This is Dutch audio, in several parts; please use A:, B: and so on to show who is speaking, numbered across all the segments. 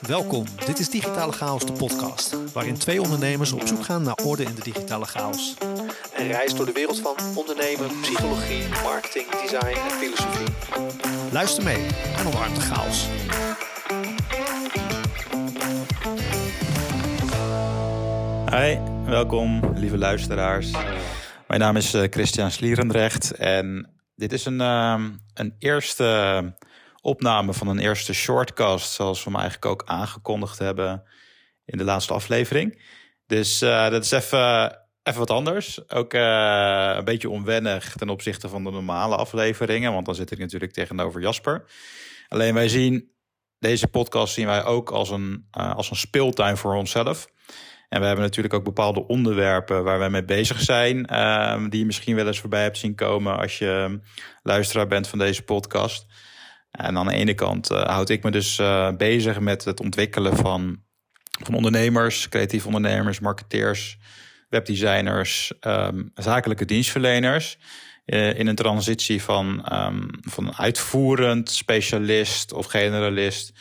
A: Welkom, dit is Digitale Chaos, de podcast, waarin twee ondernemers op zoek gaan naar orde in de digitale chaos. Een reis door de wereld van ondernemen, psychologie, marketing, design en filosofie. Luister mee en omarm de chaos.
B: Hi, welkom lieve luisteraars. Mijn naam is eh, Christian Slierendrecht en dit is een, ehm, een eerste opname van een eerste shortcast, zoals we hem eigenlijk ook aangekondigd hebben in de laatste aflevering. Dus uh, dat is even, even wat anders. Ook uh, een beetje onwennig ten opzichte van de normale afleveringen, want dan zit ik natuurlijk tegenover Jasper. Alleen wij zien deze podcast zien wij ook als een, uh, als een speeltuin voor onszelf. En we hebben natuurlijk ook bepaalde onderwerpen waar wij mee bezig zijn, uh, die je misschien wel eens voorbij hebt zien komen als je luisteraar bent van deze podcast. En aan de ene kant uh, houd ik me dus uh, bezig met het ontwikkelen van, van ondernemers, creatieve ondernemers, marketeers, webdesigners, um, zakelijke dienstverleners. Uh, in een transitie van, um, van uitvoerend specialist of generalist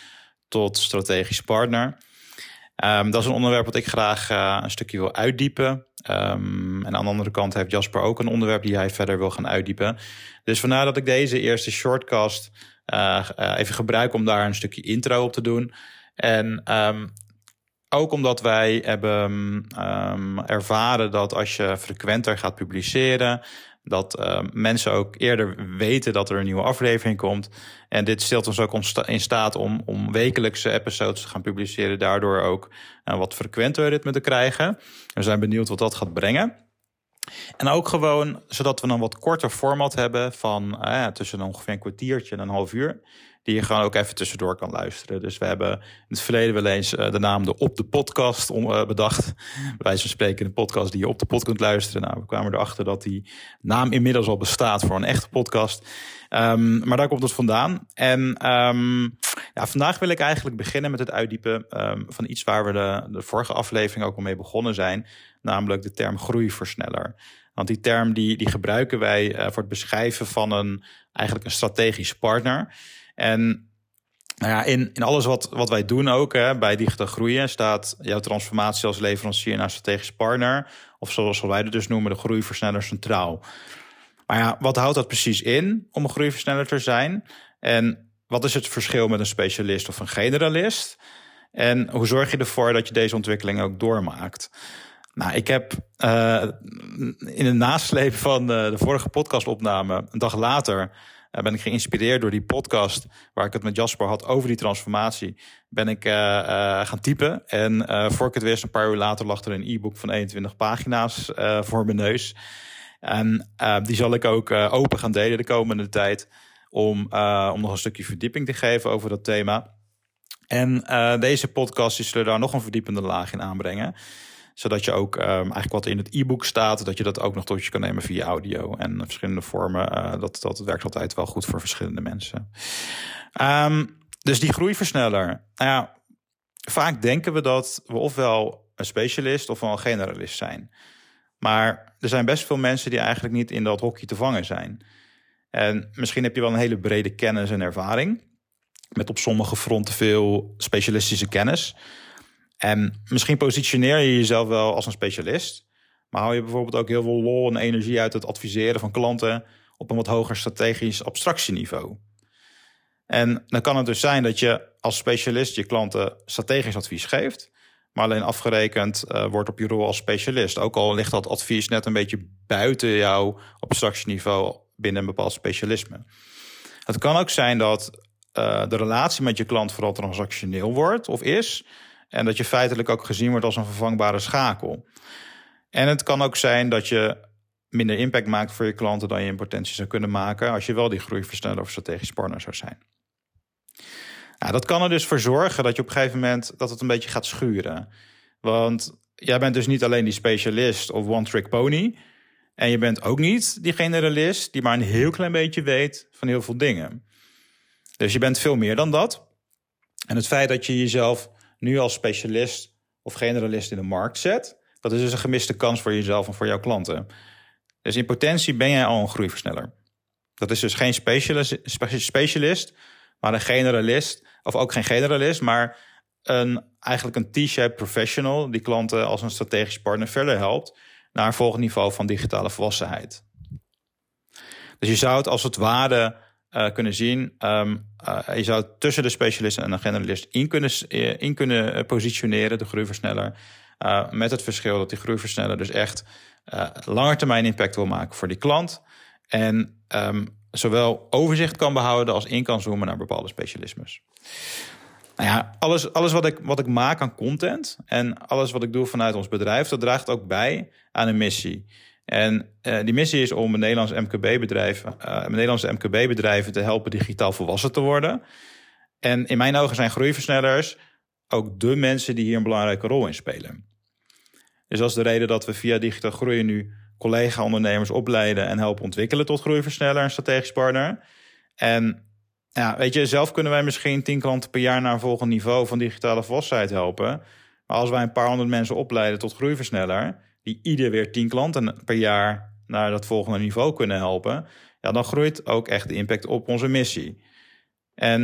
B: tot strategisch partner. Um, dat is een onderwerp wat ik graag een stukje wil uitdiepen. En aan de andere kant heeft Jasper ook een onderwerp die hij verder wil gaan uitdiepen. Dus vandaar dat ik deze eerste shortcast even gebruik om daar een stukje intro op te doen. En um, ook omdat wij hebben ervaren dat als je frequenter gaat publiceren, dat mensen ook eerder weten dat er een nieuwe aflevering komt. En dit stelt ons ook in staat om, om wekelijkse episodes te gaan publiceren. Daardoor ook uh, wat frequenter ritme te krijgen. We zijn benieuwd wat dat gaat brengen. En ook gewoon zodat we een wat korter format hebben van uh, tussen ongeveer een kwartiertje en een half uur die je gewoon ook even tussendoor kan luisteren. Dus we hebben in het verleden wel eens uh, de naam de Op de Podcast om, uh, bedacht. Wijze van spreken een podcast die je op de pod kunt luisteren. Nou, we kwamen erachter dat die naam inmiddels al bestaat voor een echte podcast. Um, maar daar komt het vandaan. En um, ja, vandaag wil ik eigenlijk beginnen met het uitdiepen um, van iets waar we de, vorige aflevering ook al mee begonnen zijn. Namelijk de term groeiversneller. Want die term die, die gebruiken wij uh, voor het beschrijven van een, eigenlijk een strategisch partner. En nou ja, in, in alles wat, wat wij doen ook hè, bij digitaal groeien staat jouw transformatie als leverancier naar strategisch partner. Of zoals wij het dus noemen, de groeiversneller centraal. Maar ja, wat houdt dat precies in om een groeiversneller te zijn? En wat is het verschil met een specialist of een generalist? En hoe zorg je ervoor dat je deze ontwikkeling ook doormaakt? Nou, ik heb uh, in de nasleep van de, de vorige podcastopname, een dag later, uh, ben ik geïnspireerd door die podcast waar ik het met Jasper had over die transformatie. Ben ik uh, gaan typen. En voor ik het wist, een paar uur later lag er een e-book van 21 pagina's voor mijn neus. En die zal ik ook open gaan delen de komende tijd. Om, om nog een stukje verdieping te geven over dat thema. En deze podcast die zullen daar nog een verdiepende laag in aanbrengen zodat je ook um, eigenlijk wat in het e-book staat, dat je dat ook nog tot je kan nemen via audio en verschillende vormen. Uh, dat, dat werkt altijd wel goed voor verschillende mensen. Um, dus die groeiversneller. Nou ja, vaak denken we dat we ofwel een specialist ofwel een generalist zijn. Maar er zijn best veel mensen die eigenlijk niet in dat hokje te vangen zijn. En misschien heb je wel een hele brede kennis en ervaring. Met op sommige fronten veel specialistische kennis. En misschien positioneer je jezelf wel als een specialist. Maar hou je bijvoorbeeld ook heel veel lol en energie uit het adviseren van klanten op een wat hoger strategisch abstractieniveau. En dan kan het dus zijn dat je als specialist je klanten strategisch advies geeft, maar alleen afgerekend uh, wordt op je rol als specialist. Ook al ligt dat advies net een beetje buiten jouw abstractieniveau binnen een bepaald specialisme. Het kan ook zijn dat uh, de relatie met je klant vooral transactioneel wordt of is, en dat je feitelijk ook gezien wordt als een vervangbare schakel. En het kan ook zijn dat je minder impact maakt voor je klanten dan je in potentie zou kunnen maken als je wel die groeiversneller of strategisch partner zou zijn. Nou, dat kan er dus voor zorgen dat je op een gegeven moment dat het een beetje gaat schuren. Want jij bent dus niet alleen die specialist of one-trick pony. En je bent ook niet die generalist die maar een heel klein beetje weet van heel veel dingen. Dus je bent veel meer dan dat. En het feit dat je jezelf nu als specialist of generalist in de markt zet, dat is dus een gemiste kans voor jezelf en voor jouw klanten. Dus in potentie ben jij al een groeiversneller. Dat is dus geen specialist, maar een generalist, of ook geen generalist, maar een, eigenlijk een T-shaped professional die klanten als een strategisch partner verder helpt naar een volgend niveau van digitale volwassenheid. Dus je zou het als het ware uh, kunnen zien. Um, uh, je zou tussen de specialist en de generalist in kunnen, eh, in kunnen positioneren, de groeiversneller. Met het verschil dat die groeiversneller dus echt langer termijn impact wil maken voor die klant. En um, zowel overzicht kan behouden als in kan zoomen naar bepaalde specialismes. Nou ja, alles, alles wat, ik, wat ik maak aan content en alles wat ik doe vanuit ons bedrijf, dat draagt ook bij aan een missie. En uh, die missie is om Nederlandse MKB-bedrijven, uh, Nederlandse MKB-bedrijven te helpen digitaal volwassen te worden. En in mijn ogen zijn groeiversnellers ook de mensen die hier een belangrijke rol in spelen. Dus dat is de reden dat we via digitaal groeien nu collega-ondernemers opleiden en helpen ontwikkelen tot groeiversneller en strategisch partner. En ja, weet je, zelf kunnen wij misschien tien klanten per jaar naar een volgend niveau van digitale volwassenheid helpen. Maar als wij een paar honderd mensen opleiden tot groeiversneller, die ieder weer tien klanten per jaar naar dat volgende niveau kunnen helpen, ja, dan groeit ook echt de impact op onze missie. En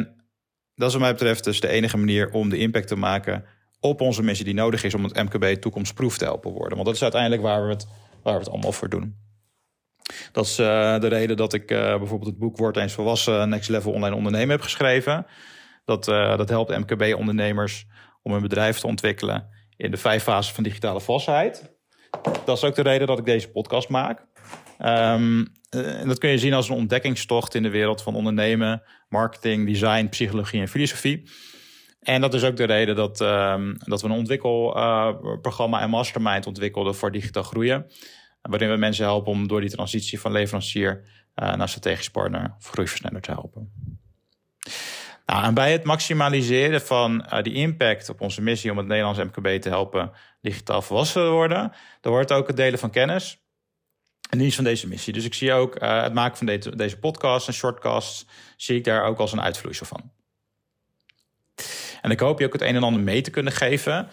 B: dat is wat mij betreft dus de enige manier om de impact te maken op onze missie die nodig is om het MKB toekomstproef te helpen worden. Want dat is uiteindelijk waar we het, waar we het allemaal voor doen. Dat is uh, de reden dat ik uh, bijvoorbeeld het boek Word eens volwassen Next Level Online Ondernemen heb geschreven. Dat, uh, dat helpt MKB-ondernemers om hun bedrijf te ontwikkelen in de vijf fases van digitale volwassenheid. Dat is ook de reden dat ik deze podcast maak. Um, en dat kun je zien als een ontdekkingstocht in de wereld van ondernemen, marketing, design, psychologie en filosofie. En dat is ook de reden dat, um, dat we een ontwikkelprogramma en mastermind ontwikkelden voor digitaal groeien. Waarin we mensen helpen om door die transitie van leverancier uh, naar strategisch partner of groeiversneller te helpen. En bij het maximaliseren van uh, die impact op onze missie om het Nederlands MKB te helpen digitaal volwassen te worden, dan wordt ook het delen van kennis en dienst van deze missie. Dus ik zie ook uh, het maken van deze, podcast en shortcasts, zie ik daar ook als een uitvloeisel van. En ik hoop je ook het een en ander mee te kunnen geven.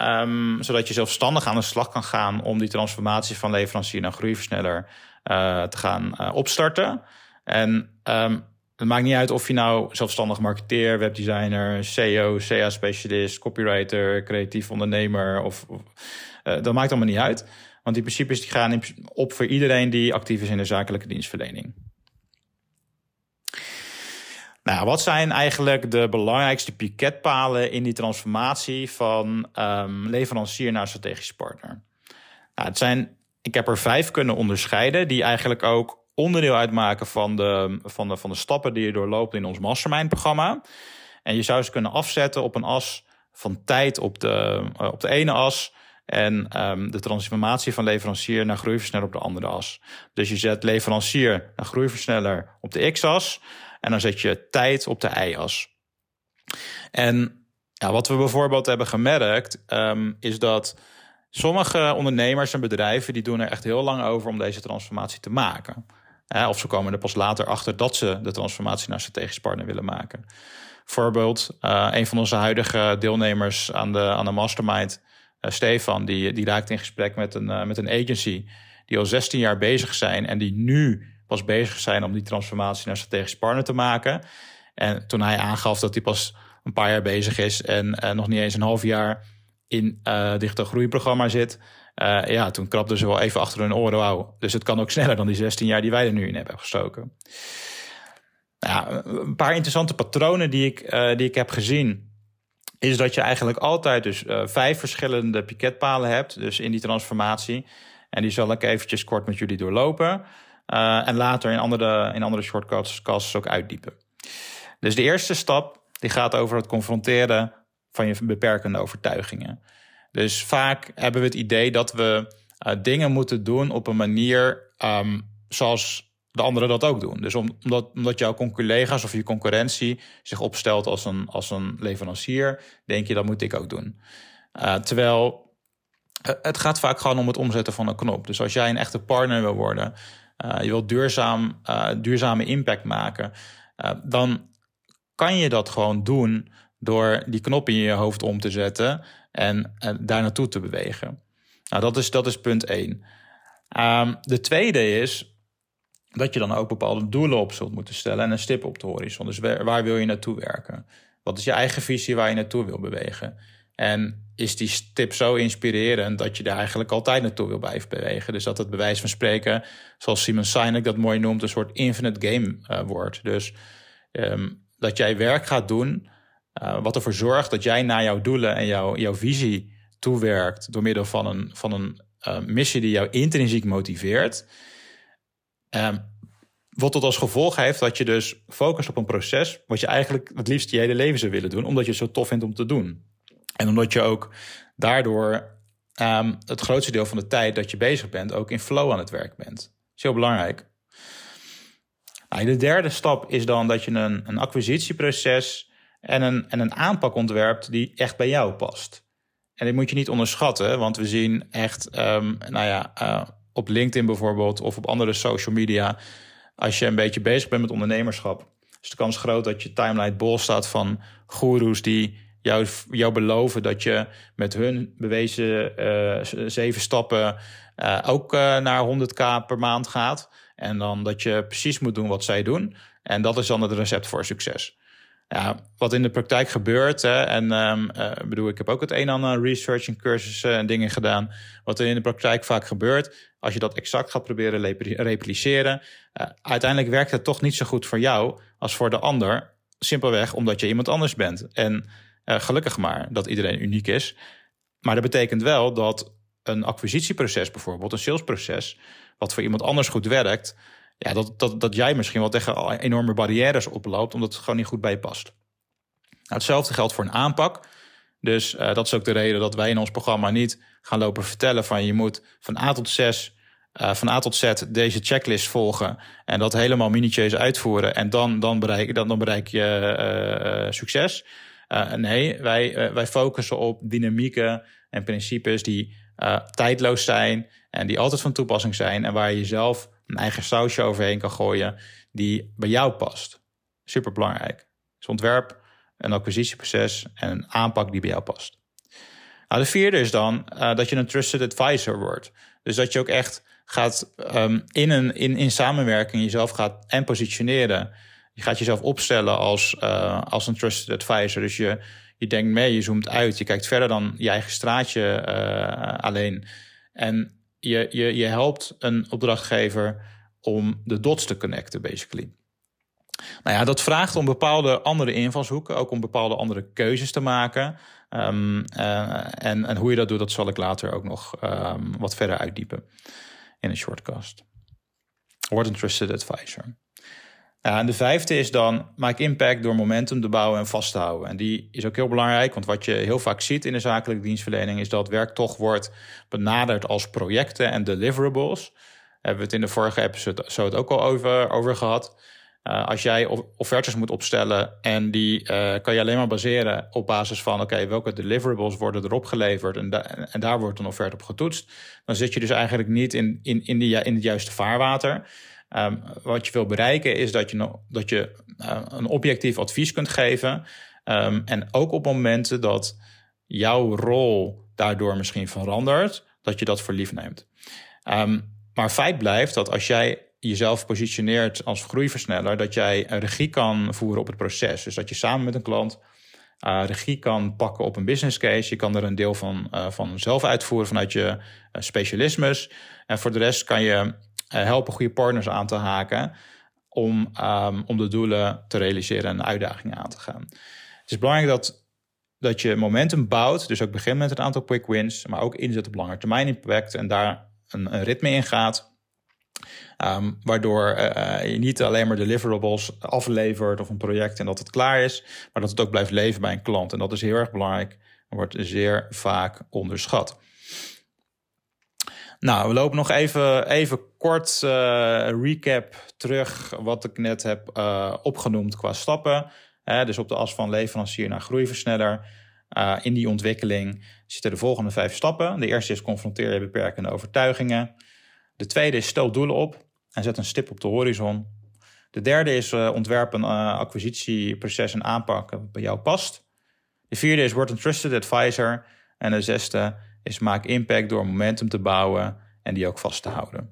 B: Um, zodat je zelfstandig aan de slag kan gaan om die transformatie van leverancier naar groeiversneller uh, te gaan opstarten. En um, het maakt niet uit of je nou zelfstandig marketeer, webdesigner, SEO, CA-specialist, copywriter, creatief ondernemer of, of uh, dat maakt allemaal niet uit. Want die principes die gaan op voor iedereen die actief is in de zakelijke dienstverlening. Nou, wat zijn eigenlijk de belangrijkste piketpalen in die transformatie van um, leverancier naar strategisch partner? Nou, het zijn, ik heb er vijf kunnen onderscheiden, die eigenlijk ook onderdeel uitmaken van de, van de, van de stappen die je doorloopt in ons mastermind-programma. En je zou ze kunnen afzetten op een as van tijd op de, uh, op de ene as. En um, de transformatie van leverancier naar groeiversneller op de andere as. Dus je zet leverancier naar groeiversneller op de x-as. En dan zet je tijd op de y-as. En ja, wat we bijvoorbeeld hebben gemerkt, um, is dat sommige ondernemers en bedrijven die doen er echt heel lang over om deze transformatie te maken. Of ze komen er pas later achter dat ze de transformatie naar strategisch partner willen maken. Voorbeeld, uh, een van onze huidige deelnemers aan de, aan de mastermind, uh, Stefan, die, die raakt in gesprek met een, uh, met een agency die al 16 jaar bezig zijn en die nu pas bezig zijn om die transformatie naar strategisch partner te maken. En toen hij aangaf dat hij pas een paar jaar bezig is en nog niet eens een half jaar in digitaal groeiprogramma zit. Uh, ja, toen krabden ze wel even achter hun oren. Dus het kan ook sneller dan die 16 jaar die wij er nu in hebben gestoken. Nou, een paar interessante patronen die ik, die ik heb gezien. Is dat je eigenlijk altijd dus vijf verschillende piketpalen hebt. Dus in die transformatie. En die zal ik eventjes kort met jullie doorlopen. En later in andere, in andere shortcuts ook uitdiepen. Dus de eerste stap die gaat over het confronteren van je beperkende overtuigingen. Dus vaak hebben we het idee dat we uh, dingen moeten doen op een manier um, zoals de anderen dat ook doen. Dus omdat, omdat jouw collega's of je concurrentie zich opstelt als een, als een leverancier, denk je dat moet ik ook doen. Uh, terwijl het gaat vaak gewoon om het omzetten van een knop. Dus als jij een echte partner wil worden, je wilt duurzaam, duurzame impact maken, dan kan je dat gewoon doen door die knop in je hoofd om te zetten en, en daar naartoe te bewegen. Nou, dat is, dat is punt één. Um, de tweede is, dat je dan ook bepaalde doelen op zult moeten stellen en een stip op de horizon. Dus waar, wil je naartoe werken? Wat is je eigen visie waar je naartoe wil bewegen? En is die stip zo inspirerend dat je daar eigenlijk altijd naartoe wil blijven bewegen? Dus dat het bewijs van spreken, zoals Simon Sinek dat mooi noemt, een soort infinite game uh, wordt. Dus um, dat jij werk gaat doen uh, wat ervoor zorgt dat jij naar jouw doelen en jouw, jouw visie toewerkt door middel van een, van een uh, missie die jou intrinsiek motiveert. Um, wat tot als gevolg heeft dat je dus focust op een proces wat je eigenlijk het liefst je hele leven zou willen doen, omdat je het zo tof vindt om te doen. En omdat je ook daardoor um, het grootste deel van de tijd dat je bezig bent ook in flow aan het werk bent. Dat is heel belangrijk. Nou, de derde stap is dan dat je een, een acquisitieproces en een, en een aanpak ontwerpt die echt bij jou past. En dit moet je niet onderschatten, want we zien echt, um, nou ja, uh, op LinkedIn bijvoorbeeld of op andere social media, als je een beetje bezig bent met ondernemerschap, is de kans groot dat je timeline bol staat van goeroes die jou, jou beloven dat je met hun bewezen uh, zeven stappen uh, ook naar 100k per maand gaat. En dan dat je precies moet doen wat zij doen. En dat is dan het recept voor succes. Ja, wat in de praktijk gebeurt, hè, en um, bedoel, ik heb ook het een en ander research en cursussen en dingen gedaan. Wat er in de praktijk vaak gebeurt, als je dat exact gaat proberen repliceren, uiteindelijk werkt het toch niet zo goed voor jou als voor de ander. Simpelweg omdat je iemand anders bent. En uh, gelukkig maar dat iedereen uniek is. Maar dat betekent wel dat een acquisitieproces bijvoorbeeld, een salesproces, wat voor iemand anders goed werkt, ja, dat, dat, dat jij misschien wel tegen enorme barrières oploopt, omdat het gewoon niet goed bij je past. Nou, hetzelfde geldt voor een aanpak. Dus uh, dat is ook de reden dat wij in ons programma niet gaan lopen vertellen van je moet van A tot 6, uh, eh, van A tot Z deze checklist volgen en dat helemaal minutieus uitvoeren en dan, dan, bereik, dan, dan bereik je uh, succes. Nee, wij, wij focussen op dynamieken en principes die tijdloos zijn en die altijd van toepassing zijn en waar je zelf een eigen sausje overheen kan gooien die bij jou past. Super belangrijk. Dus ontwerp, een acquisitieproces en een aanpak die bij jou past. Nou, de vierde is dan dat je een trusted advisor wordt. Dus dat je ook echt gaat um, in, een, in, in samenwerking jezelf gaat en positioneren je gaat jezelf opstellen als, uh, als een trusted advisor. Dus je, je denkt mee, je zoomt uit, je kijkt verder dan je eigen straatje uh, alleen. En je, je, je helpt een opdrachtgever om de dots te connecten, basically. Nou ja, dat vraagt om bepaalde andere invalshoeken, ook om bepaalde andere keuzes te maken. Um, uh, en, en hoe je dat doet, dat zal ik later ook nog um, wat verder uitdiepen in een shortcast. Word een trusted advisor. Ja, en de vijfde is dan maak impact door momentum te bouwen en vast te houden. En die is ook heel belangrijk, want wat je heel vaak ziet in de zakelijke dienstverlening is dat werk toch wordt benaderd als projecten en deliverables. Hebben we het in de vorige episode zo het ook al over, over gehad. Uh, als jij offertes moet opstellen en die uh, kan je alleen maar baseren op basis van oké, welke deliverables worden erop geleverd en, en daar wordt een offerte op getoetst, dan zit je dus eigenlijk niet in, in, in, in het juiste vaarwater. Um, wat je wil bereiken is dat je, dat je uh, een objectief advies kunt geven. Um, en ook op momenten dat jouw rol daardoor misschien verandert, dat je dat voor lief neemt. Um, maar feit blijft dat als jij jezelf positioneert als groeiversneller, dat jij regie kan voeren op het proces. Dus dat je samen met een klant uh, regie kan pakken op een business case. Je kan er een deel van, uh, van zelf uitvoeren vanuit je specialismes. En voor de rest kan je helpen goede partners aan te haken om, um, om de doelen te realiseren en uitdagingen aan te gaan. Het is belangrijk dat, dat je momentum bouwt, dus ook begint met een aantal quick wins, maar ook inzet op lange termijn impact en daar een, een ritme in gaat. Um, waardoor uh, je niet alleen maar deliverables aflevert of een project en dat het klaar is, maar dat het ook blijft leven bij een klant. En dat is heel erg belangrijk en wordt zeer vaak onderschat. Nou, we lopen nog even, even kort uh, recap terug wat ik net heb uh, opgenoemd qua stappen. Dus op de as van leverancier naar groeiversneller. Uh, in die ontwikkeling zitten de volgende vijf stappen. De eerste is confronteer je beperkende overtuigingen. De tweede is stel doelen op en zet een stip op de horizon. De derde is ontwerp een acquisitieproces en aanpak dat bij jou past. De vierde is word een trusted advisor. En de zesde is maak impact door momentum te bouwen en die ook vast te houden.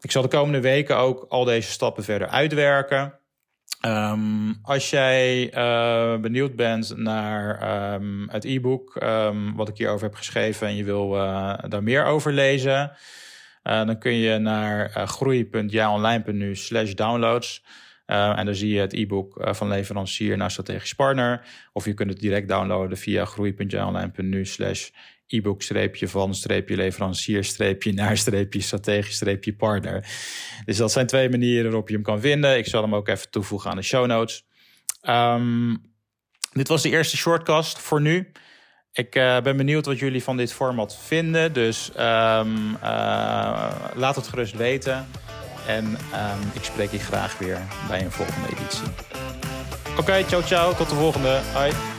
B: ik zal de komende weken ook al deze stappen verder uitwerken. Ehm, als jij uh, benieuwd bent naar um, het e-book um, wat ik hierover heb geschreven en je wil uh, daar meer over lezen, uh, dan kun je naar groei.jaonline.nu slash downloads. En dan zie je het e-book van leverancier naar strategisch partner. Of je kunt het direct downloaden via groei.jaonline.nu slash e-book streepje van streepje leverancier streepje naar streepje strategisch streepje partner. Dus dat zijn twee manieren waarop je hem kan vinden. Ik zal hem ook even toevoegen aan de show notes. Um, dit was de eerste shortcast voor nu. Ik uh, ben benieuwd wat jullie van dit format vinden. Dus um, uh, laat het gerust weten. En um, ik spreek je graag weer bij een volgende editie. Oké, okay, ciao ciao. Tot de volgende. Hoi.